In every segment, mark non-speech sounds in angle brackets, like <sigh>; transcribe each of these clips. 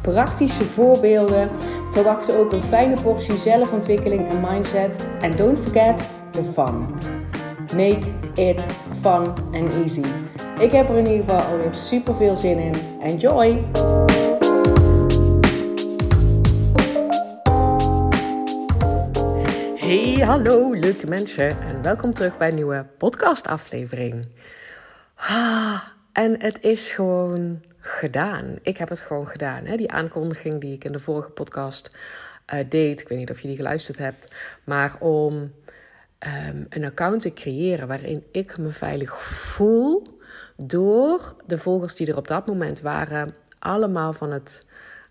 praktische voorbeelden. Verwacht ook een fijne portie zelfontwikkeling en mindset. En don't forget the fun. Make it fun and easy. Ik heb er in ieder geval alweer super veel zin in. Enjoy! Hey, hallo leuke mensen en welkom terug bij een nieuwe podcastaflevering. Ah, en het is gewoon gedaan. Ik heb het gewoon gedaan. Hè? Die aankondiging die ik in de vorige podcast uh, deed, ik weet niet of je die geluisterd hebt, maar om um, een account te creëren waarin ik me veilig voel door de volgers die er op dat moment waren, allemaal van het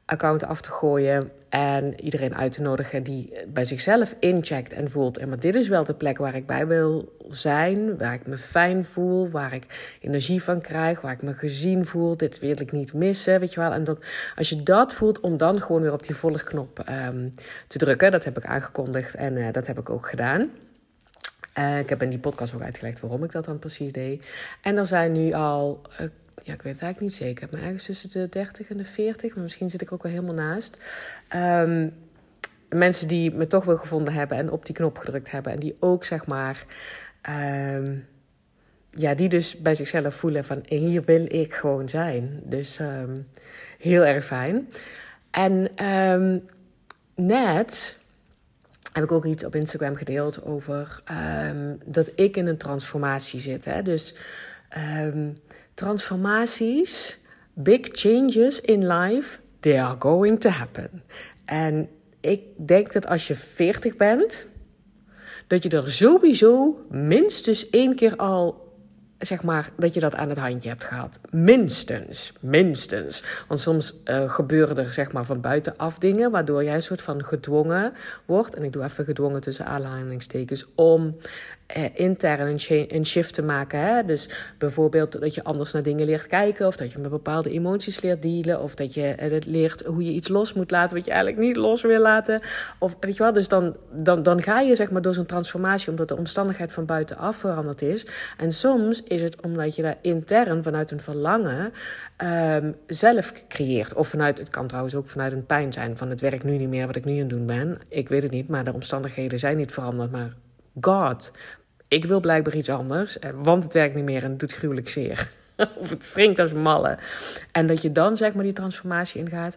account af te gooien en iedereen uit te nodigen die bij zichzelf incheckt en voelt: en maar dit is wel de plek waar ik bij wil zijn, waar ik me fijn voel, waar ik energie van krijg, waar ik me gezien voel. Dit wil ik niet missen, weet je wel. En dat, als je dat voelt, om dan gewoon weer op die volgknop um, te drukken, dat heb ik aangekondigd en uh, dat heb ik ook gedaan. Uh, ik heb in die podcast ook uitgelegd waarom ik dat dan precies deed. En er zijn nu al. Uh, ja, ik weet het eigenlijk niet zeker. Maar ergens tussen de 30 en de 40. Maar misschien zit ik ook wel helemaal naast. Um, mensen die me toch wel gevonden hebben en op die knop gedrukt hebben. En die ook zeg maar. Um, ja, die dus bij zichzelf voelen van hier wil ik gewoon zijn. Dus um, heel erg fijn. En net heb ik ook iets op Instagram gedeeld over dat ik in een transformatie zit. Hè? Dus transformaties, big changes in life, they are going to happen. En ik denk dat als je 40 bent, dat je er sowieso minstens één keer al zeg maar, dat je dat aan het handje hebt gehad. Minstens, minstens. Want soms uh, gebeuren er zeg maar van buitenaf dingen, waardoor jij een soort van gedwongen wordt. En ik doe even gedwongen tussen aanhalingstekens, om eh, intern een, shift te maken. Hè? Dus bijvoorbeeld dat je anders naar dingen leert kijken, of dat je met bepaalde emoties leert dealen, of dat je eh, leert hoe je iets los moet laten wat je eigenlijk niet los wil laten. Of weet je wel, dus dan, dan, dan ga je zeg maar door zo'n transformatie omdat de omstandigheid van buitenaf veranderd is. En soms is het omdat je daar intern vanuit een verlangen um, zelf creëert. Of vanuit, het kan trouwens ook vanuit een pijn zijn van het werkt nu niet meer wat ik nu aan het doen ben. Ik weet het niet, maar de omstandigheden zijn niet veranderd, maar God, ik wil blijkbaar iets anders, eh, want het werkt niet meer en het doet gruwelijk zeer. <laughs> of het wringt als malle. En dat je dan zeg maar die transformatie ingaat.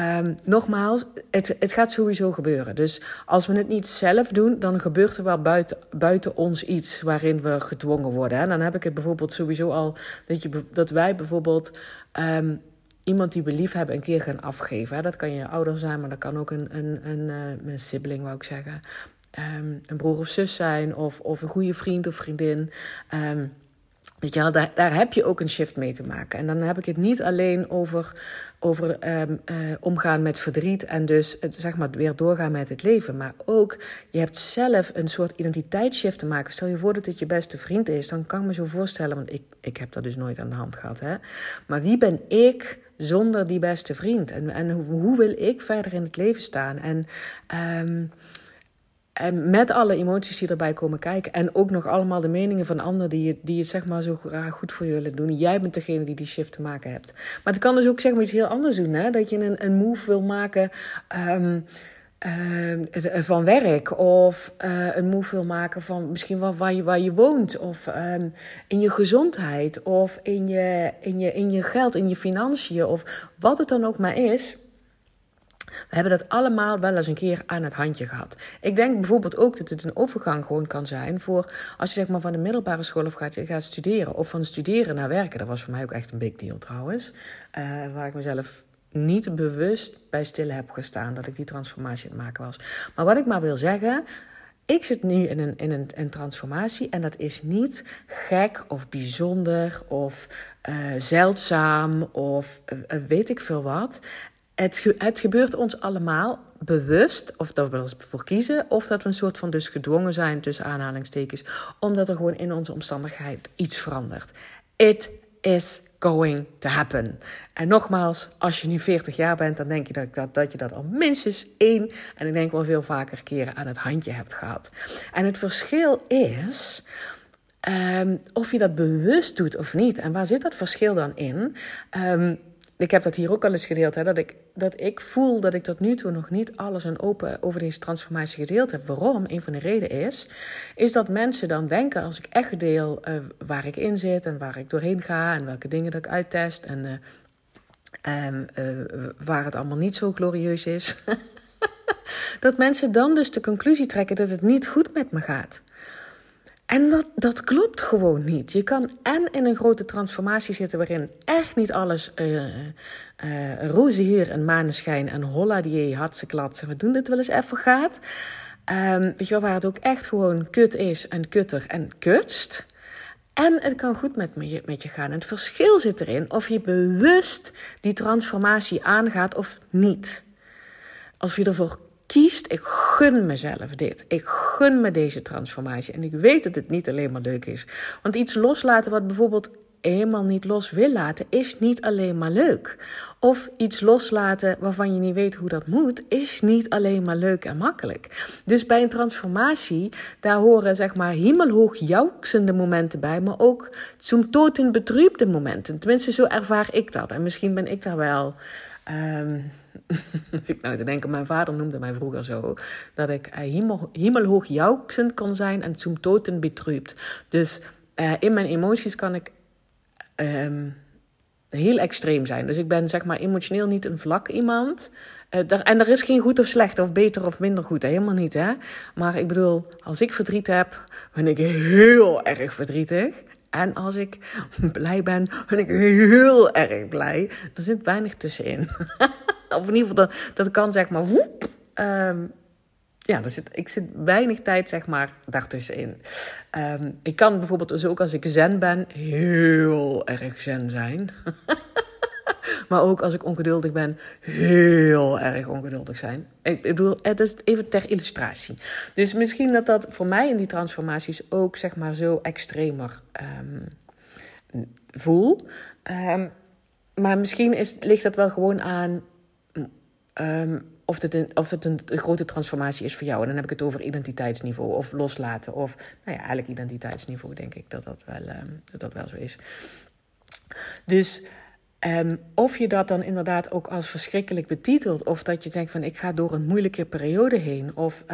Um, nogmaals, het, het gaat sowieso gebeuren. Dus als we het niet zelf doen, dan gebeurt er wel buiten, buiten ons iets waarin we gedwongen worden. En dan heb ik het bijvoorbeeld sowieso al dat, je, dat wij bijvoorbeeld. Um, iemand die we lief hebben een keer gaan afgeven. Dat kan je ouder zijn, maar dat kan ook een, een, een, eh, een sibling, wou ik zeggen. Um, een broer of zus zijn, of, of een goede vriend of vriendin. Um, weet je daar, daar heb je ook een shift mee te maken. En dan heb ik het niet alleen over, over um, uh, omgaan met verdriet en dus zeg maar weer doorgaan met het leven. Maar ook, je hebt zelf een soort identiteitsshift te maken. Stel je voor dat het je beste vriend is, dan kan ik me zo voorstellen, want ik, ik heb dat dus nooit aan de hand gehad. Hè? Maar wie ben ik zonder die beste vriend? En, en hoe, hoe wil ik verder in het leven staan? En en met alle emoties die erbij komen kijken. En ook nog allemaal de meningen van anderen die, die het zeg maar zo graag goed voor je willen doen. Jij bent degene die die shift te maken hebt. Maar het kan dus ook zeg maar iets heel anders doen. Hè? Dat je een, een move wil maken um, uh, van werk. Of uh, een move wil maken van misschien wel waar je, waar je woont. Of um, in je gezondheid. Of in je, in, je, in je geld, in je financiën. Of wat het dan ook maar is. We hebben dat allemaal wel eens een keer aan het handje gehad. Ik denk bijvoorbeeld ook dat het een overgang gewoon kan zijn voor als je zeg maar van de middelbare school of gaat, gaat studeren of van studeren naar werken. Dat was voor mij ook echt een big deal trouwens. Uh, waar ik mezelf niet bewust bij stil heb gestaan dat ik die transformatie aan het maken was. Maar wat ik maar wil zeggen. Ik zit nu in een, in een, een transformatie en dat is niet gek of bijzonder of uh, zeldzaam of uh, weet ik veel wat. Het, gebeurt ons allemaal bewust, of dat we ervoor kiezen, of dat we een soort van dus gedwongen zijn, tussen aanhalingstekens, omdat er gewoon in onze omstandigheid iets verandert. It is going to happen. En nogmaals, als je nu 40 jaar bent, dan denk je dat, dat, dat je dat al minstens één, en ik denk wel veel vaker keren aan het handje hebt gehad. En het verschil is. Um, of je dat bewust doet of niet. En waar zit dat verschil dan in? Um, ik heb dat hier ook al eens gedeeld, hè, dat, ik, dat ik voel dat ik tot nu toe nog niet alles en open over deze transformatie gedeeld heb. Waarom? Een van de redenen is, is dat mensen dan denken als ik echt deel uh, waar ik in zit en waar ik doorheen ga en welke dingen dat ik uittest en uh, um, uh, waar het allemaal niet zo glorieus is. <laughs> dat mensen dan dus de conclusie trekken dat het niet goed met me gaat. En dat, dat klopt gewoon niet. Je kan en in een grote transformatie zitten waarin echt niet alles uh, uh, roze hier en maneschijn en holla die hartse klatsen. We doen dit wel eens even gaat. Um, weet je wel, waar het ook echt gewoon kut is en kutter en kutst. En het kan goed met, me, met je gaan. Het verschil zit erin of je bewust die transformatie aangaat of niet. Als je ervoor kiest, ik gun mezelf dit. Ik gun me deze transformatie. En ik weet dat het niet alleen maar leuk is. Want iets loslaten wat bijvoorbeeld helemaal niet los wil laten, is niet alleen maar leuk. Of iets loslaten waarvan je niet weet hoe dat moet, is niet alleen maar leuk en makkelijk. Dus bij een transformatie, daar horen zeg maar hemelhoog jouksende momenten bij, maar ook zum toten betrübde momenten. Tenminste, zo ervaar ik dat. En misschien ben ik daar wel. Um, <laughs> ik nou te denken, mijn vader noemde mij vroeger zo, dat ik hemel, hemelhoog jouksend kan zijn en zum toten. Dus uh, in mijn emoties kan ik um, heel extreem zijn. Dus ik ben zeg maar emotioneel niet een vlak iemand. Uh, daar, en er is geen goed of slecht of beter of minder goed, helemaal niet hè. Maar ik bedoel, als ik verdriet heb, ben ik heel erg verdrietig. En als ik <laughs> blij ben, ben ik heel erg blij. Er zit weinig tussenin. <laughs> of in ieder geval, dat, dat kan zeg maar woep. Um, ja, zit, ik zit weinig tijd zeg maar daartussenin. Um, ik kan bijvoorbeeld dus ook als ik zen ben, heel erg zen zijn. <laughs> maar ook als ik ongeduldig ben, heel erg ongeduldig zijn. Ik bedoel, het is even ter illustratie. Dus misschien dat dat voor mij in die transformaties ook zeg maar zo extremer um, voel. Maar misschien is, ligt dat wel gewoon aan um, of het, een, grote transformatie is voor jou. En dan heb ik het over identiteitsniveau of loslaten. Of nou ja, eigenlijk identiteitsniveau denk ik dat dat wel, dat dat wel zo is. Dus Um, of je dat dan inderdaad ook als verschrikkelijk betitelt, of dat je denkt van ik ga door een moeilijke periode heen, of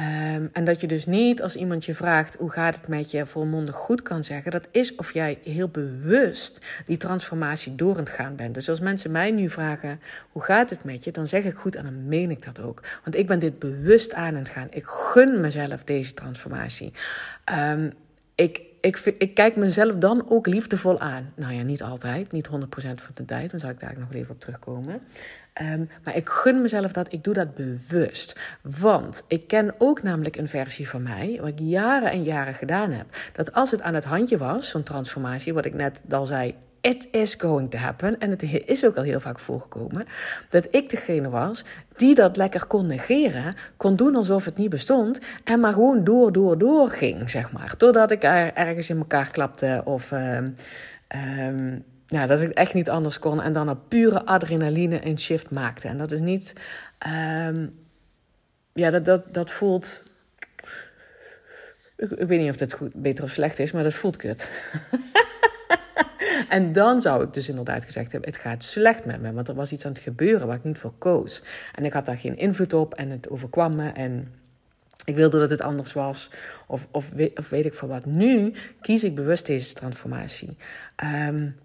um, en dat je dus niet als iemand je vraagt hoe gaat het met je volmondig goed kan zeggen, dat is of jij heel bewust die transformatie door het gaan bent. Dus als mensen mij nu vragen hoe gaat het met je, dan zeg ik goed en dan meen ik dat ook, want ik ben dit bewust aan het gaan. Ik gun mezelf deze transformatie. ik ik, ik kijk mezelf dan ook liefdevol aan. Nou ja, niet altijd, niet 100% van de tijd. Dan zal ik daar nog even op terugkomen. Um, maar ik gun mezelf dat, ik doe dat bewust. Want ik ken ook namelijk een versie van mij, wat ik jaren en jaren gedaan heb. Dat als het aan het handje was, zo'n transformatie, wat ik net al zei, it is going to happen. En het is ook al heel vaak voorgekomen. Dat ik degene was die dat lekker kon negeren. Kon doen alsof het niet bestond. En maar gewoon door, door, door ging, zeg maar. Totdat ik er ergens in elkaar klapte. Of um, um, ja, dat ik echt niet anders kon. En dan op pure adrenaline een shift maakte. En dat is niet... Um, ja, dat, dat, dat voelt... Ik, ik weet niet of dat goed, beter of slecht is, maar dat voelt kut. <laughs> <laughs> En dan zou ik dus inderdaad gezegd hebben: het gaat slecht met me. Want er was iets aan het gebeuren waar ik niet voor koos. En ik had daar geen invloed op en het overkwam me. En ik wilde dat het anders was. Of, of, of weet ik veel wat. Nu kies ik bewust deze transformatie. Um,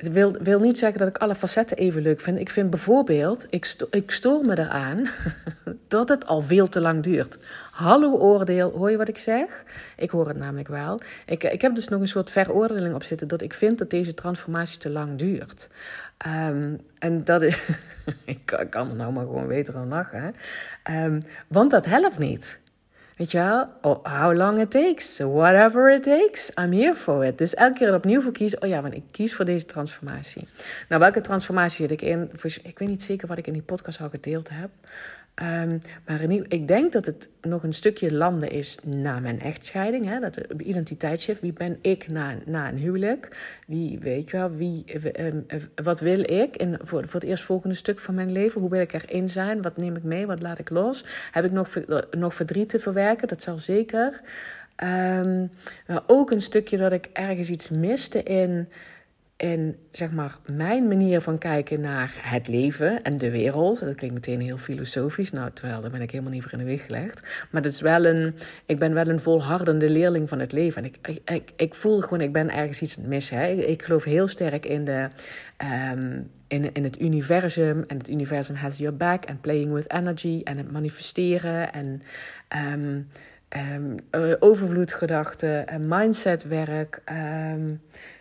het wil, wil niet zeggen dat ik alle facetten even leuk vind. Ik vind bijvoorbeeld, ik, ik stoor me eraan <laughs> dat het al veel te lang duurt. Hallo oordeel, hoor je wat ik zeg? Ik hoor het namelijk wel. Ik, ik heb dus nog een soort veroordeling op zitten dat ik vind dat deze transformatie te lang duurt. Um, en dat is. <laughs> ik kan er nou maar gewoon weten dan lachen. Um, want dat helpt niet. Weet je wel? Oh, how long it takes. Whatever it takes. I'm here for it. Dus elke keer opnieuw voor kiezen. Oh ja, want ik kies voor deze transformatie. Nou, welke transformatie zit ik in? Ik weet niet zeker wat ik in die podcast al gedeeld heb. Um, maar ik denk dat het nog een stukje landen is na mijn echtscheiding. Hè? Dat identiteitsshift. Wie ben ik na, na een huwelijk? Wie, weet je wel, wie, um, wat wil ik in, voor, voor het eerstvolgende stuk van mijn leven? Hoe wil ik erin zijn? Wat neem ik mee? Wat laat ik los? Heb ik nog, nog verdriet te verwerken? Dat zal zeker. Um, maar ook een stukje dat ik ergens iets miste in en zeg maar, mijn manier van kijken naar het leven en de wereld. Dat klinkt meteen heel filosofisch. Nou, terwijl daar ben ik helemaal niet voor in de weg gelegd. Maar dat is wel een, ik ben wel een volhardende leerling van het leven. En ik, ik, ik, voel gewoon, ik ben ergens iets mis. Hè. Ik, ik geloof heel sterk in, de, um, in, in het universum. En het universum has your back. En playing with energy. En het manifesteren. En um, um, overvloedgedachten. En mindsetwerk.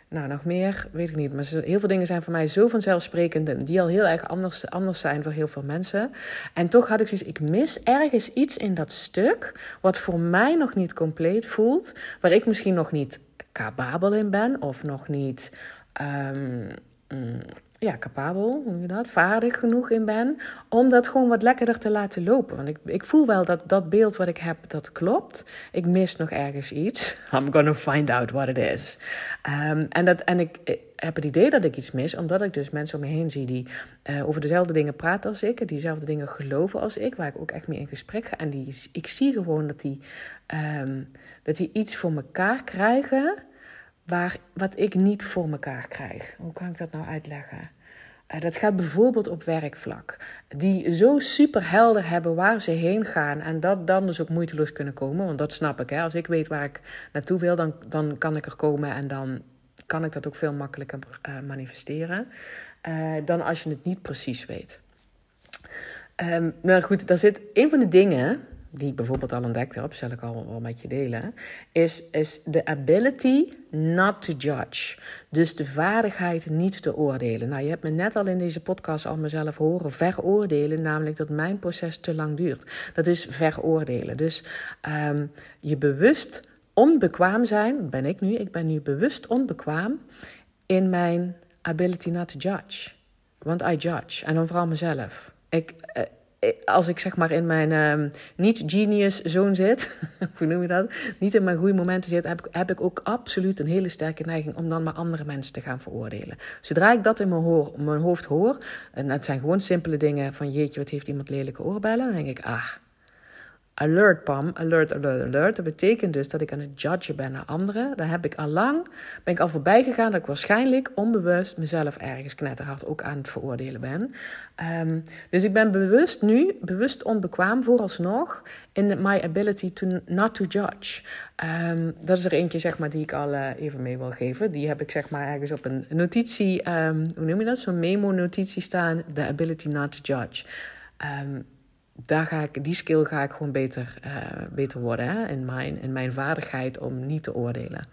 Nou, nog meer, weet ik niet. Maar heel veel dingen zijn voor mij zo vanzelfsprekend. En die al heel erg anders, anders zijn voor heel veel mensen. En toch had ik zoiets, ik mis ergens iets in dat stuk. Wat voor mij nog niet compleet voelt. Waar ik misschien nog niet capabel in ben. Of nog niet. Um, ja, capabel, hoe je dat, vaardig genoeg in ben, om dat gewoon wat lekkerder te laten lopen. Want ik, ik voel wel dat dat beeld wat ik heb, dat klopt. Ik mis nog ergens iets. <laughs> I'm gonna find out what it is. Um, en dat, en ik, heb het idee dat ik iets mis, omdat ik dus mensen om me heen zie die uh, over dezelfde dingen praten als ik, die dezelfde dingen geloven als ik, waar ik ook echt mee in gesprek ga. En die, ik zie gewoon dat die, um, dat die iets voor elkaar krijgen waar, wat ik niet voor mekaar krijg. Hoe kan ik dat nou uitleggen? Uh, dat gaat bijvoorbeeld op werkvlak. Die zo super helder hebben waar ze heen gaan. En dat dan dus ook moeiteloos kunnen komen. Want dat snap ik. Hè? Als ik weet waar ik naartoe wil, dan, dan kan ik er komen. En dan kan ik dat ook veel makkelijker uh, manifesteren. Uh, dan als je het niet precies weet. Um, nou goed, daar zit een van de dingen die ik bijvoorbeeld al ontdekt heb, zal ik al wel met je delen, is, is de ability not to judge. Dus de vaardigheid niet te oordelen. Nou, je hebt me net al in deze podcast al mezelf horen veroordelen, namelijk dat mijn proces te lang duurt. Dat is veroordelen. Dus um, je bewust onbekwaam zijn, ben ik nu, ik ben nu bewust onbekwaam in mijn ability not to judge. Want I judge. En dan vooral mezelf. Ik, eh, als ik zeg maar in mijn um, niet-genius zone zit, <laughs> hoe noem je dat? Niet in mijn goede momenten zit, heb ik, heb ik ook absoluut een hele sterke neiging om dan maar andere mensen te gaan veroordelen. Zodra ik dat in mijn, mijn hoofd hoor, en het zijn gewoon simpele dingen van jeetje, wat heeft iemand lelijke oorbellen, dan denk ik, ah, Alert, Pam, alert, alert, alert. Dat betekent dus dat ik aan het judgen ben naar anderen. Daar heb ik al lang, ben ik al voorbij gegaan dat ik waarschijnlijk onbewust mezelf ergens knetterhard ook aan het veroordelen ben. Um, dus ik ben bewust nu, bewust onbekwaam vooralsnog in my ability to not to judge. Um, dat is er eentje, zeg maar, die ik al uh, even mee wil geven. Die heb ik, zeg maar, ergens op een notitie, um, hoe noem je dat? Zo'n memo-notitie staan. The ability not to judge. Daar ga ik, die skill ga ik gewoon beter, uh, beter worden hè? In, mijn, in mijn vaardigheid om niet te oordelen.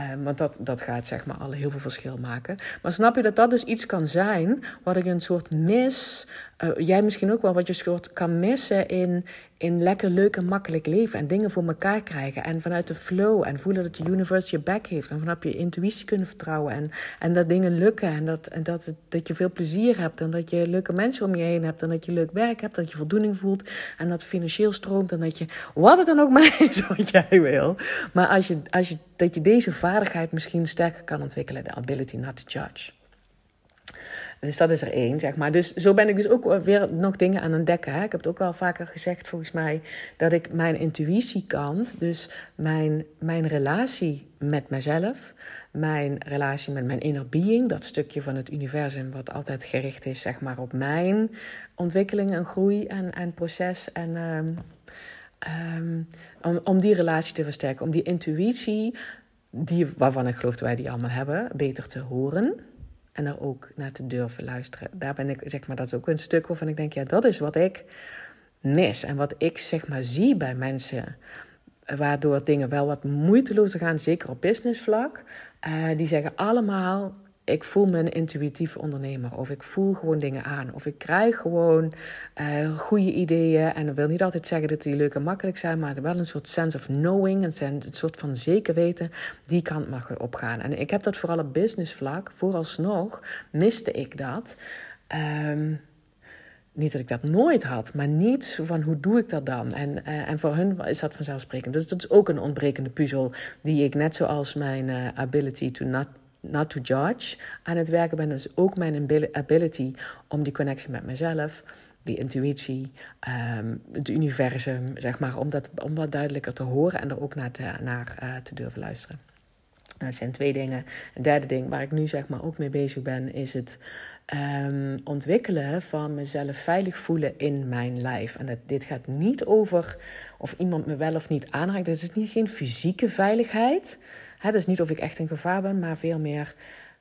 Um, want dat, dat gaat zeg maar al heel veel verschil maken. Maar snap je dat dat dus iets kan zijn wat ik een soort mis uh, jij misschien ook wel wat je soort kan missen in, in lekker leuk en makkelijk leven en dingen voor elkaar krijgen en vanuit de flow en voelen dat de universe je back heeft en vanaf je intuïtie kunnen vertrouwen en, en dat dingen lukken en, dat, en dat, dat je veel plezier hebt en dat je leuke mensen om je heen hebt en dat je leuk werk hebt, dat je voldoening voelt en dat financieel stroomt en dat je wat het dan ook <laughs> maar is wat jij wil. Maar als je, als je, dat je deze vaardigheid misschien sterker kan ontwikkelen, de ability not to judge. Dus dat is er één, zeg maar. Dus zo ben ik dus ook weer nog dingen aan ontdekken. Hè. Ik heb het ook wel vaker gezegd, volgens mij, dat ik mijn intuïtiekant, dus mijn, mijn relatie met mezelf, mijn relatie met mijn inner being, dat stukje van het universum wat altijd gericht is, zeg maar, op mijn ontwikkeling en groei en, en proces en... Um, um, om, die relatie te versterken, om die intuïtie, die, waarvan ik geloof dat wij die allemaal hebben, beter te horen en er ook naar te durven luisteren. Daar ben ik, zeg maar, dat is ook een stuk waarvan ik denk, ja, dat is wat ik mis. En wat ik, zeg maar, zie bij mensen, waardoor dingen wel wat moeitelozer gaan, zeker op businessvlak. Uh, die zeggen allemaal, ik voel me een intuïtief ondernemer. Of ik voel gewoon dingen aan. Of ik krijg gewoon uh, goede ideeën. En dat wil niet altijd zeggen dat die leuk en makkelijk zijn. Maar wel een soort sense of knowing. Een, soort van zeker weten. Die kant mag opgaan. En ik heb dat vooral op business vlak. Vooralsnog miste ik dat. Um, niet dat ik dat nooit had, maar niet van hoe doe ik dat dan? En, uh, en voor hun is dat vanzelfsprekend. Dus dat is ook een ontbrekende puzzel die ik net zoals mijn uh, ability to not, not to judge aan het werken ben. Dus ook mijn ability om die connectie met mezelf, die intuïtie, um, het universum, zeg maar, om dat, om dat duidelijker te horen en er ook naar te, naar, uh, te durven luisteren. Dat zijn twee dingen. Een derde ding waar ik nu zeg maar ook mee bezig ben, is het um, ontwikkelen van mezelf veilig voelen in mijn lijf. En dat, dit gaat niet over of iemand me wel of niet aanraakt. Het is niet geen fysieke veiligheid. Dus niet of ik echt in gevaar ben, maar veel meer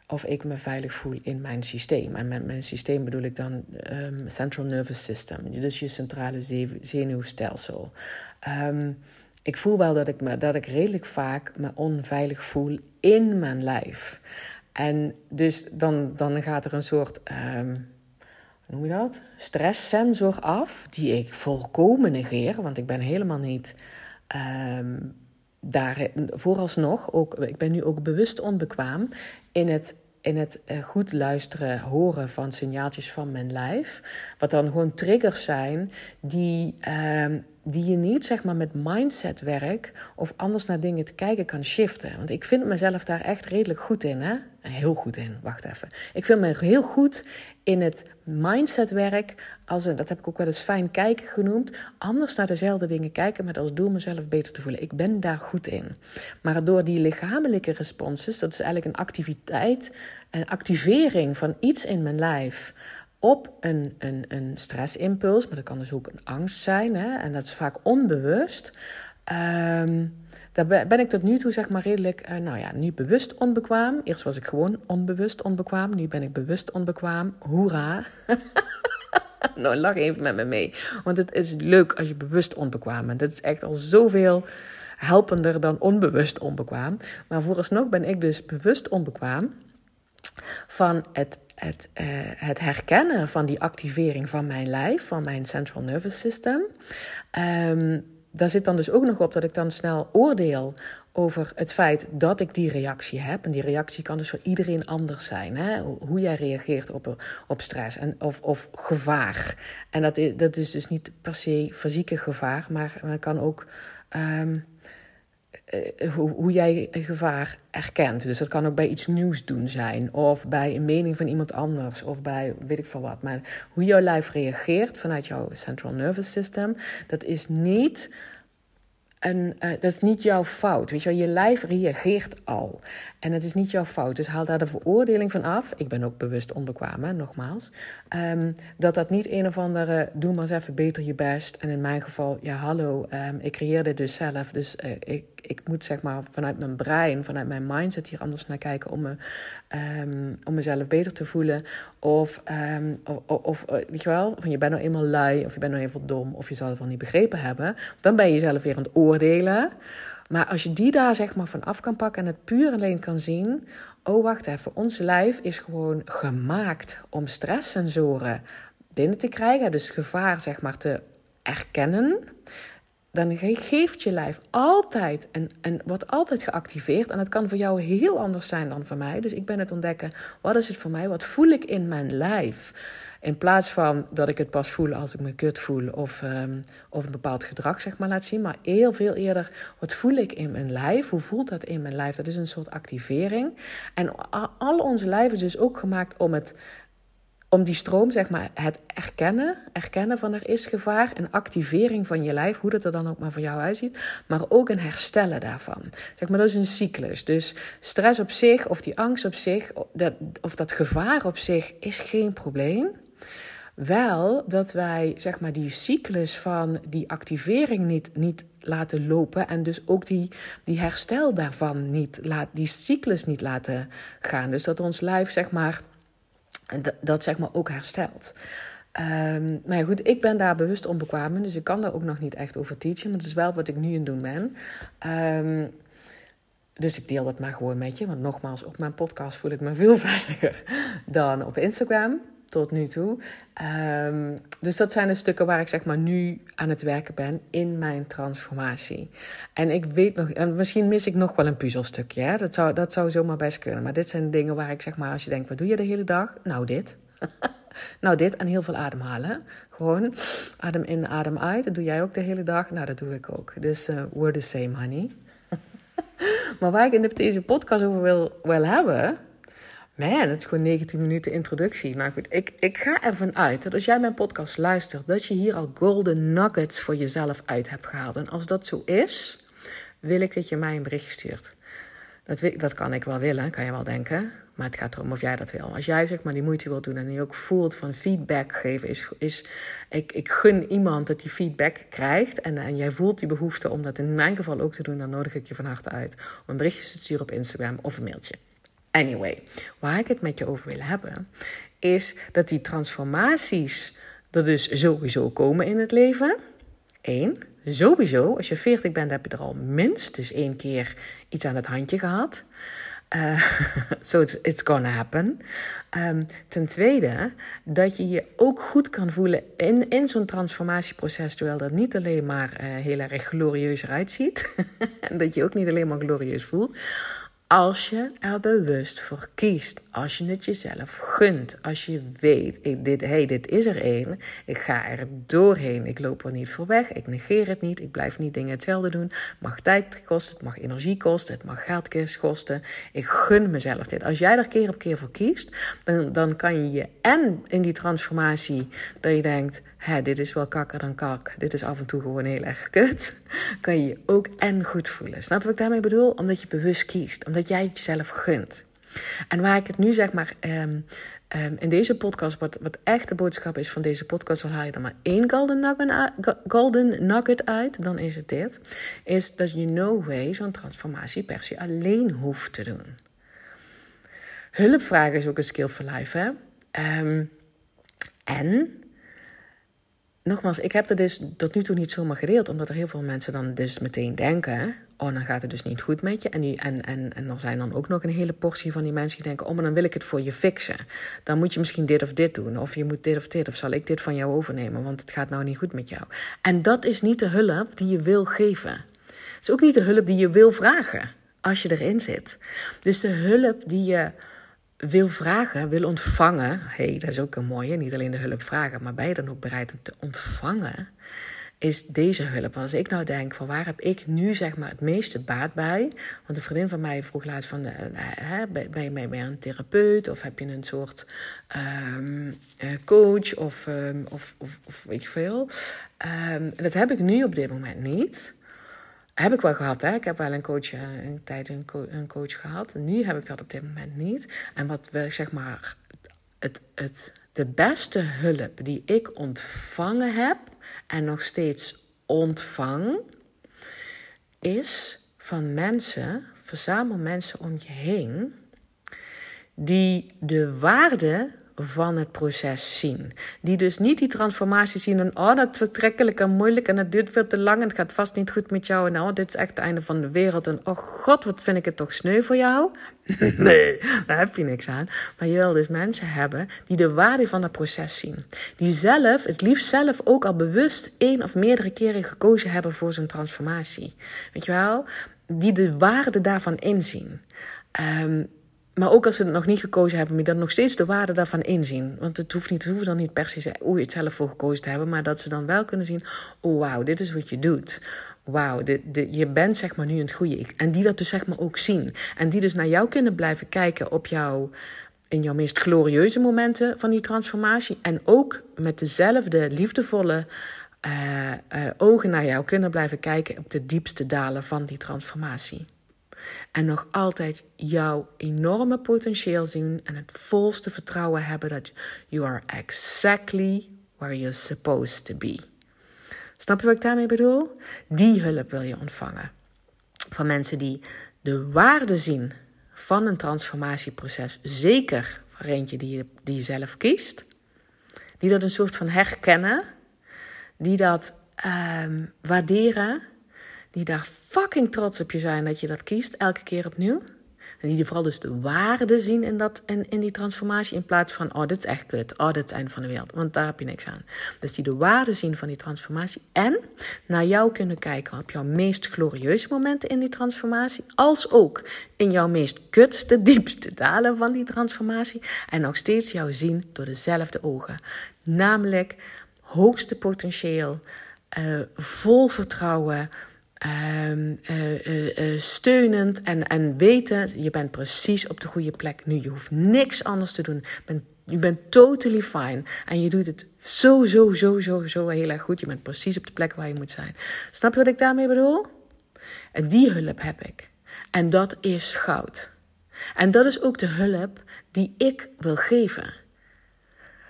of ik me veilig voel in mijn systeem. En met mijn systeem bedoel ik dan um, central nervous system, dus je centrale zenuwstelsel. Um, ik voel wel dat ik, me, dat ik redelijk vaak me onveilig voel in mijn lijf. En dus dan, dan gaat er een soort, um, hoe noem je dat? Stresssensor af, die ik volkomen negeer, want ik ben helemaal niet daar, vooralsnog, ook, ik ben nu ook bewust onbekwaam in het in het eh, goed luisteren, horen van signaaltjes van mijn lijf. Wat dan gewoon triggers zijn die, uh, die je niet zeg maar met mindsetwerk of anders naar dingen te kijken kan shiften. Want ik vind mezelf daar echt redelijk goed in. Hè? Heel goed in, wacht even. Ik vind me heel goed in het mindsetwerk, als dat heb ik ook wel eens fijn kijken genoemd, anders naar dezelfde dingen kijken met als doel mezelf beter te voelen. Ik ben daar goed in. Maar door die lichamelijke responses, dat is eigenlijk een activiteit, een activering van iets in mijn lijf op een, een, een stressimpuls, maar dat kan dus ook een angst zijn, hè, en dat is vaak onbewust. Um, daar ben ik tot nu toe zeg maar redelijk, uh, nou ja, nu bewust onbekwaam. Eerst was ik gewoon onbewust onbekwaam, nu ben ik bewust onbekwaam. Hoera! <laughs> nou, lach even met me mee. Want het is leuk als je bewust onbekwaam bent. Dat is echt al zoveel helpender dan onbewust onbekwaam. Maar vooralsnog ben ik dus bewust onbekwaam van het het, uh, het herkennen van die activering van mijn lijf, van mijn central nervous system. Um, daar zit dan dus ook nog op dat ik dan snel oordeel over het feit dat ik die reactie heb. En die reactie kan dus voor iedereen anders zijn. Hè? Hoe jij reageert op, op stress en, of, of gevaar. En dat is, dat is dus niet per se fysieke gevaar, maar het kan ook. Um, uh, hoe, hoe jij een gevaar erkent. Dus dat kan ook bij iets nieuws doen zijn, of bij een mening van iemand anders, of bij weet ik veel wat. Maar hoe jouw lijf reageert vanuit jouw central nervous system, dat is niet en uh, dat is niet jouw fout. Weet je, wel? je lijf reageert al. En het is niet jouw fout. Dus haal daar de veroordeling van af. Ik ben ook bewust onbekwaam, nogmaals. Um, dat dat niet een of andere. Doe maar eens even beter je best. En in mijn geval, ja, hallo. Um, ik creëer dit dus zelf. Dus uh, ik, ik moet zeg maar vanuit mijn brein, vanuit mijn mindset hier anders naar kijken. Om, me, um, om mezelf beter te voelen. Of, of, of, eh, weet je wel, van je bent nou eenmaal lui. Of je bent nou even dom. Of je zal het wel niet begrepen hebben. Dan ben je jezelf weer aan het oordelen. Maar als je die daar zeg maar van af kan pakken en het puur alleen kan zien. Oh, wacht even. Ons lijf is gewoon gemaakt om stresssensoren binnen te krijgen. Dus gevaar zeg maar te erkennen. Dan geeft je lijf altijd en, en wordt altijd geactiveerd. En dat kan voor jou heel anders zijn dan voor mij. Dus ik ben het ontdekken. Wat is het voor mij? Wat voel ik in mijn lijf? In plaats van dat ik het pas voel als ik me kut voel of, um, of een bepaald gedrag zeg maar, laat zien. Maar heel veel eerder, wat voel ik in mijn lijf? Hoe voelt dat in mijn lijf? Dat is een soort activering. En al onze lijf is dus ook gemaakt om het om die stroom, zeg maar, het erkennen, erkennen van er is gevaar, een activering van je lijf, hoe dat er dan ook maar voor jou uitziet, maar ook een herstellen daarvan. Zeg maar, dat is een cyclus. Dus stress op zich, of die angst op zich, of dat gevaar op zich, is geen probleem. Wel dat wij zeg maar, die cyclus van die activering niet, niet laten lopen. En dus ook die, die herstel daarvan niet, laat, die cyclus niet laten gaan. Dus dat ons lijf zeg maar, dat, dat zeg maar ook herstelt. Um, maar goed, ik ben daar bewust onbekwaam in, dus ik kan daar ook nog niet echt over teachen. Maar dat is wel wat ik nu aan het doen ben. Um, dus ik deel dat maar gewoon met je. Want nogmaals, op mijn podcast voel ik me <laughs> veel veiliger dan op Instagram tot nu toe. Ehm, dus dat zijn de stukken waar ik zeg maar nu aan het werken ben in mijn transformatie. En ik weet nog, en misschien mis ik nog wel een puzzelstukje. Hè? Dat, zou, dat zou zomaar best kunnen. Maar dit zijn dingen waar ik zeg maar, als je denkt, wat doe je de hele dag? Nou, dit. <laughs> nou, dit en heel veel ademhalen. Gewoon adem in, adem uit. Dat doe jij ook de hele dag. Nou, dat doe ik ook. Dus uh, we're the same, honey. <laughs> maar waar ik in deze podcast over wil, wil hebben Man, het is gewoon 19 minuten introductie. Maar goed, ik, ik ga ervan uit dat als jij mijn podcast luistert, dat je hier al golden nuggets voor jezelf uit hebt gehaald. En als dat zo is, wil ik dat je mij een bericht stuurt. Dat, dat kan ik wel willen, kan je wel denken. Maar het gaat erom of jij dat wil. Als jij zeg maar die moeite wilt doen en je ook voelt van feedback geven, is, is ik, ik gun iemand dat die feedback krijgt. En, en jij voelt die behoefte om dat in mijn geval ook te doen, dan nodig ik je van harte uit om een berichtje te sturen op Instagram of een mailtje. Anyway, waar ik het met je over wil hebben, is dat die transformaties er dus sowieso komen in het leven. Eén, sowieso, als je 40 bent, heb je er al minstens één keer iets aan het handje gehad. Uh, <laughs> so it's, it's gonna happen. Um, ten tweede, dat je je ook goed kan voelen in, in zo'n transformatieproces, terwijl dat niet alleen maar uh, heel erg glorieus eruit ziet. <laughs> en dat je ook niet alleen maar glorieus voelt. Als je er bewust voor kiest, als je het jezelf gunt, als je weet, ik, dit, hey, dit is er één, ik ga er doorheen, ik loop er niet voor weg, ik negeer het niet, ik blijf niet dingen hetzelfde doen, het mag tijd kosten, het mag energie kosten, het mag geld kosten, ik gun mezelf dit. Als jij er keer op keer voor kiest, dan, dan kan je je en in die transformatie, dat je denkt, hè, dit is wel kakker dan kak, dit is af en toe gewoon heel erg kut, <laughs> kan je je ook en goed voelen. Snap je wat ik daarmee bedoel? Omdat je bewust kiest, omdat jij het jezelf gunt. En waar ik het nu zeg maar um, um, in deze podcast, wat, wat echt de boodschap is van deze podcast, al haal je er maar één golden nugget, uit, dan is het dit. Is dat je no way zo'n transformatie per se alleen hoeft te doen. Hulpvragen is ook een skill for life, hè. Um, en nogmaals, ik heb dat dus tot nu toe niet zomaar gedeeld, omdat er heel veel mensen dan dus meteen denken: oh, dan gaat het dus niet goed met je. En, en, en, en er zijn dan ook nog een hele portie van die mensen die denken: oh, maar dan wil ik het voor je fixen. Dan moet je misschien dit of dit doen, of je moet dit of dit, of zal ik dit van jou overnemen, want het gaat nou niet goed met jou. En dat is niet de hulp die je wil geven. Het is ook niet de hulp die je wil vragen als je erin zit. Dus de hulp die je wil vragen, wil ontvangen. hey, dat is ook een mooie. Niet alleen de hulp vragen, maar ben je dan ook bereid om te ontvangen? Is deze hulp. Als ik nou denk van waar heb ik nu zeg maar het meeste baat bij? Want een vriendin van mij vroeg laatst van, uh, hè, ben, je bij een therapeut of heb je een soort um, coach of, um, of, of, of, weet je veel? Um, dat heb ik nu op dit moment niet. Heb ik wel gehad, hè? Ik heb wel een coach, eh, een tijd een, een coach gehad. Nu heb ik dat op dit moment niet. En wat we, zeg maar, het, het, de beste hulp die ik ontvangen heb en nog steeds ontvang, is van mensen, verzamel mensen om je heen, die de waarde van het proces zien. Die dus niet die transformatie zien en oh, dat is vertrekkelijk en moeilijk en het duurt veel te lang en het gaat vast niet goed met jou en oh, dit is echt het einde van de wereld en oh god, wat vind ik het toch sneu voor jou? <laughs> nee, daar heb je niks aan. Maar je wil dus mensen hebben die de waarde van het proces zien. Die zelf, het liefst zelf ook al bewust één of meerdere keren gekozen hebben voor zijn transformatie. Weet je wel? Die de waarde daarvan inzien. Um, maar ook als ze het nog niet gekozen hebben, moet je dan nog steeds de waarde daarvan inzien. Want het hoeft niet, hoeft dan niet per se hoe je het zelf voor gekozen te hebben, maar dat ze dan wel kunnen zien: oh wauw, dit is wat je doet. Wauw, je bent zeg maar nu het goede. En die dat dus zeg maar ook zien. En die dus naar jou kunnen blijven kijken op jou, in jouw meest glorieuze momenten van die transformatie. En ook met dezelfde liefdevolle uh, uh, ogen naar jou kunnen blijven kijken op de diepste dalen van die transformatie. En nog altijd jouw enorme potentieel zien en het volste vertrouwen hebben dat you are exactly where you're supposed to be. Snap je wat ik daarmee bedoel? Die hulp wil je ontvangen. Van mensen die de waarde zien van een transformatieproces. Zeker van eentje die je, die zelf kiest. Die dat een soort van herkennen. Die dat um, waarderen die daar fucking trots op je zijn dat je dat kiest, elke keer opnieuw. En die vooral dus de waarde zien in, dat, in, in die transformatie. In plaats van, oh, dit is echt kut. Oh, dit is het einde van de wereld. Want daar heb je niks aan. Dus die de waarde zien van die transformatie. En naar jou kunnen kijken op jouw meest glorieuze momenten in die transformatie. Als ook in jouw meest kutste, <laughs> diepste dalen van die transformatie. En nog steeds jou zien door dezelfde ogen. Namelijk hoogste potentieel, uh, vol vertrouwen um, uh, steunend en, en weten, je bent precies op de goede plek nu. Je hoeft niks anders te doen. Je bent, je bent totally fine. En je doet het zo, zo, zo, zo, zo heel erg goed. Je bent precies op de plek waar je moet zijn. Snap je wat ik daarmee bedoel? En die hulp heb ik. En dat is goud. En dat is ook de hulp die ik wil geven.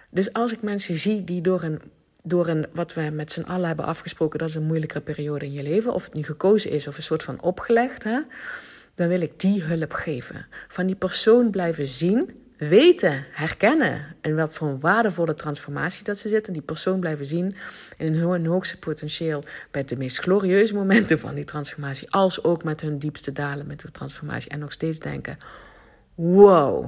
Dus als ik mensen zie die door een door een, wat we met z'n allen hebben afgesproken, dat is een moeilijkere periode in je leven, of het nu gekozen is of een soort van opgelegd, hè, dan wil ik die hulp geven. Van die persoon blijven zien, weten, herkennen en wat voor een waardevolle transformatie dat ze zitten. Die persoon blijven zien in hun hoogste potentieel bij de meest glorieuze momenten van die transformatie, als ook met hun diepste dalen met de transformatie. En nog steeds denken: wow,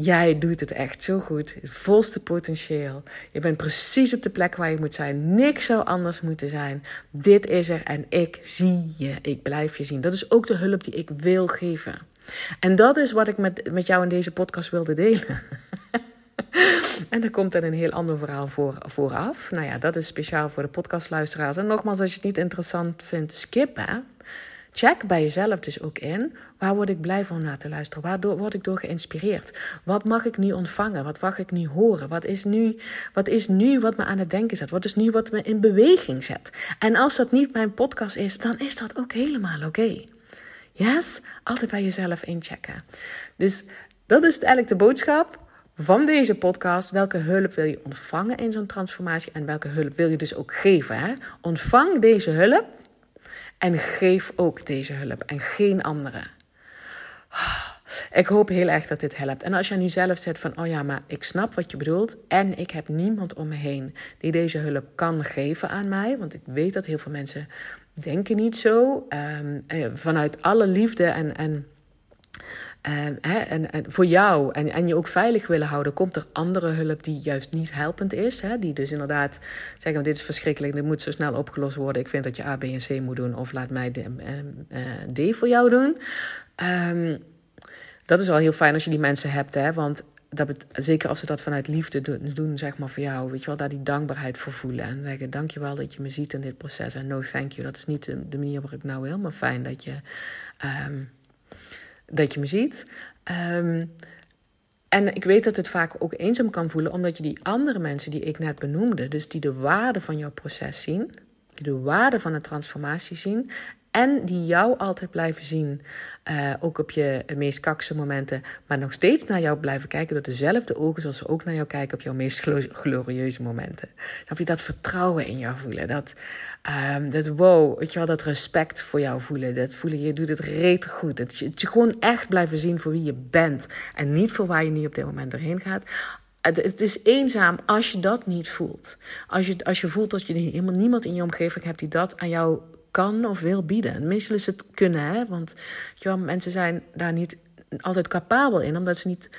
Jij doet het echt zo goed. Het volste potentieel. Je bent precies op de plek waar je moet zijn. Niks zou anders moeten zijn. Dit is er en ik zie je. Ik blijf je zien. Dat is ook de hulp die ik wil geven. En dat is wat ik met, met jou in deze podcast wilde delen. <laughs> en dan komt er een heel ander verhaal voor, vooraf. Nou ja, dat is speciaal voor de podcastluisteraars. En nogmaals, als je het niet interessant vindt, skip hè. Check bij jezelf dus ook in. Waar word ik blij van na te luisteren? Waar word ik door geïnspireerd? Wat mag ik nu ontvangen? Wat mag ik nu horen? Wat is nu wat, is nu wat me aan het denken zet? Wat is nu wat me in beweging zet? En als dat niet mijn podcast is, dan is dat ook helemaal oké. Yes? Altijd bij jezelf inchecken. Dus dat is eigenlijk de boodschap van deze podcast. Welke hulp wil je ontvangen in zo'n transformatie en welke hulp wil je dus ook geven? Hè? Ontvang deze hulp en geef ook deze hulp en geen andere. Ik hoop heel erg dat dit helpt. En als je nu zelf zegt van, oh ja, maar ik snap wat je bedoelt en ik heb niemand om me heen die deze hulp kan geven aan mij, want ik weet dat heel veel mensen denken niet zo. Um, vanuit alle liefde en, en Ehm, hè, en, en, voor jou en, en je ook veilig willen houden, komt er andere hulp die juist niet helpend is. Hè, die dus inderdaad zeggen: Dit is verschrikkelijk, dit moet zo snel opgelost worden. Ik vind dat je A, B en C moet doen, of laat mij de, uh, D voor jou doen. Um, dat is wel heel fijn als je die mensen hebt, hè, want dat zeker als ze dat vanuit liefde doen, zeg maar voor jou, weet je wel, daar die dankbaarheid voor voelen. En zeggen, dankjewel dat je me ziet in dit proces. En no thank you, dat is niet de, manier waarop ik nou wil, maar fijn dat je um, dat je me ziet. Ehm, en ik weet dat het vaak ook eenzaam kan voelen, omdat je die andere mensen die ik net benoemde, dus die de waarde van jouw proces zien, die de waarde van de transformatie zien en die jou altijd blijven zien, uh, ook op je meest kakse momenten, maar nog steeds naar jou blijven kijken door dezelfde ogen zoals ze ook naar jou kijken op jouw meest glorieuze momenten. Heb je dat vertrouwen in jou voelen? Dat, um, dat wow, weet je wel, dat respect voor jou voelen. Dat voelen, je doet het rete goed. Dat je, gewoon echt blijven zien voor wie je bent en niet voor waar je nu op dit moment erheen gaat. Het is eenzaam als je dat niet voelt. Als je, als je voelt dat je helemaal niemand in je omgeving hebt die dat aan jou kan of wil bieden. Meestal is het kunnen, hè? want je mensen zijn daar niet altijd capabel in, omdat ze niet.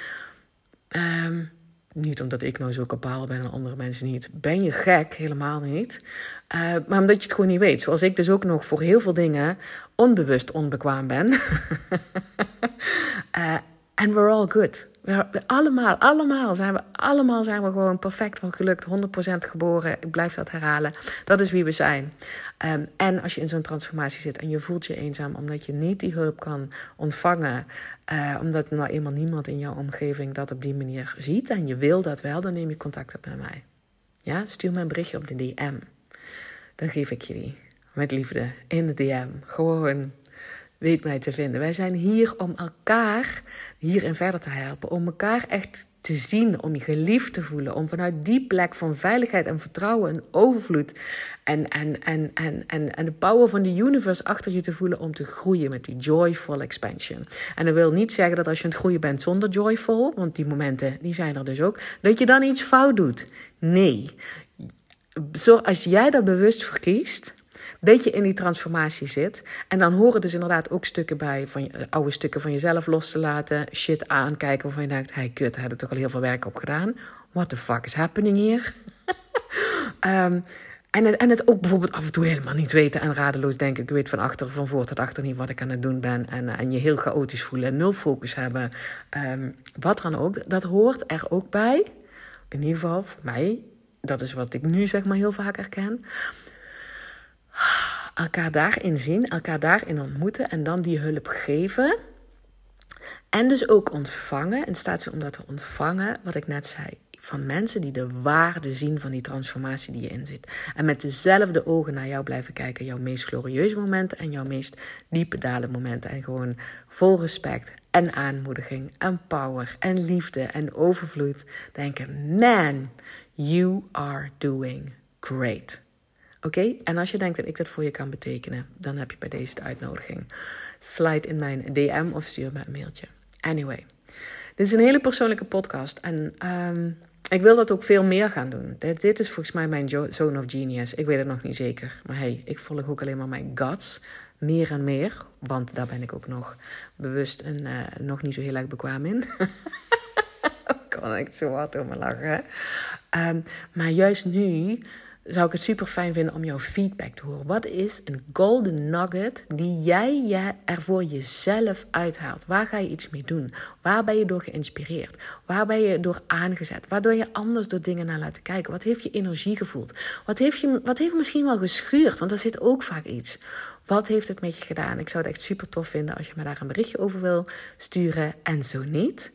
Ehm, niet omdat ik nou zo capabel ben en andere mensen niet. Ben je gek? Helemaal niet. Uh, maar omdat je het gewoon niet weet. Zoals ik dus ook nog voor heel veel dingen onbewust onbekwaam ben. <laughs> uh, and we're all good. We, allemaal, allemaal zijn we, allemaal zijn we gewoon perfect van gelukt, 100% geboren. Ik blijf dat herhalen. Dat is wie we zijn. Um, en als je in zo'n transformatie zit en je voelt je eenzaam omdat je niet die hulp kan ontvangen, uh, omdat nou eenmaal niemand in jouw omgeving dat op die manier ziet en je wil dat wel, dan neem je contact op met mij. Ja, stuur me een berichtje op de DM. Dan geef ik je die. Met liefde. In de DM. Gewoon weet mij te vinden. Wij zijn hier om elkaar hierin verder te helpen. Om elkaar echt te zien, om je geliefd te voelen. Om vanuit die plek van veiligheid en vertrouwen en overvloed. En, en, en, en, en, en de power van de universe achter je te voelen om te groeien met die joyful expansion. En dat wil niet zeggen dat als je aan het groeien bent zonder joyful, want die momenten die zijn er dus ook, dat je dan iets fout doet. Nee. Zo, als jij daar bewust voor kiest dat je in die transformatie zit. En dan horen dus inderdaad ook stukken bij van je, oude stukken van jezelf los te laten. Shit aankijken waarvan je denkt, hey kut, daar heb ik toch al heel veel werk op gedaan. What the fuck is happening hier? um, <laughs> en het, en het ook bijvoorbeeld af en toe helemaal niet weten en radeloos denken. Ik weet van achter, van voor tot achter niet wat ik aan het doen ben. En, en je heel chaotisch voelen en nul focus hebben. Um, wat dan ook. Dat hoort er ook bij. In ieder geval voor mij. Dat is wat ik nu zeg maar heel vaak herken. Elkaar daarin zien, elkaar daarin ontmoeten en dan die hulp geven. En dus ook ontvangen, in staat zijn om dat te ontvangen, wat ik net zei van mensen die de waarde zien van die transformatie die je in zit. En met dezelfde ogen naar jou blijven kijken, jouw meest glorieuze momenten en jouw meest diepe dalen momenten. En gewoon vol respect en aanmoediging en power en liefde en overvloed denken: man, you are doing great. Oké? En als je denkt dat ik dat voor je kan betekenen, dan heb je bij deze de uitnodiging. Slide in mijn DM of stuur me een mailtje. Anyway, dit is een hele persoonlijke podcast. En um, ik wil dat ook veel meer gaan doen. Dit, is volgens mij mijn zone of genius. Ik weet het nog niet zeker. Maar hey, ik volg ook alleen maar mijn guts. Meer en meer. Want daar ben ik ook nog bewust en uh, nog niet zo heel erg bekwaam in. <laughs> ik kan echt zo hard om me lachen. Um, maar juist nu zou ik het super fijn vinden om jouw feedback te horen. Wat is een golden nugget die jij er voor jezelf uithaalt? Waar ga je iets mee doen? Waar ben je door geïnspireerd? Waar ben je door aangezet? Waardoor je anders door dingen naar laten kijken? Wat heeft je energie gevoeld? Wat heeft, je, wat heeft misschien wel geschuurd? Want daar zit ook vaak iets. Wat heeft het met je gedaan? Ik zou het echt super tof vinden als je me daar een berichtje over wil sturen. En zo niet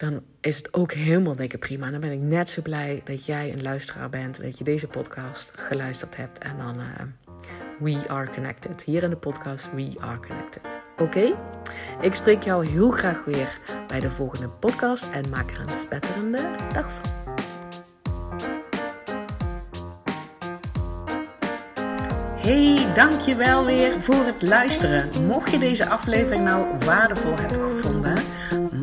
dan is het ook helemaal dikke prima. Dan ben ik net zo blij dat jij een luisteraar bent, dat je deze podcast geluisterd hebt. En dan uh, We Are Connected. Hier in de podcast We Are Connected. Oké? Ik spreek jou heel graag weer bij de volgende podcast en maak er een spetterende dag van. Hey, dankjewel weer voor het luisteren. Mocht je deze aflevering nou waardevol hebben gevonden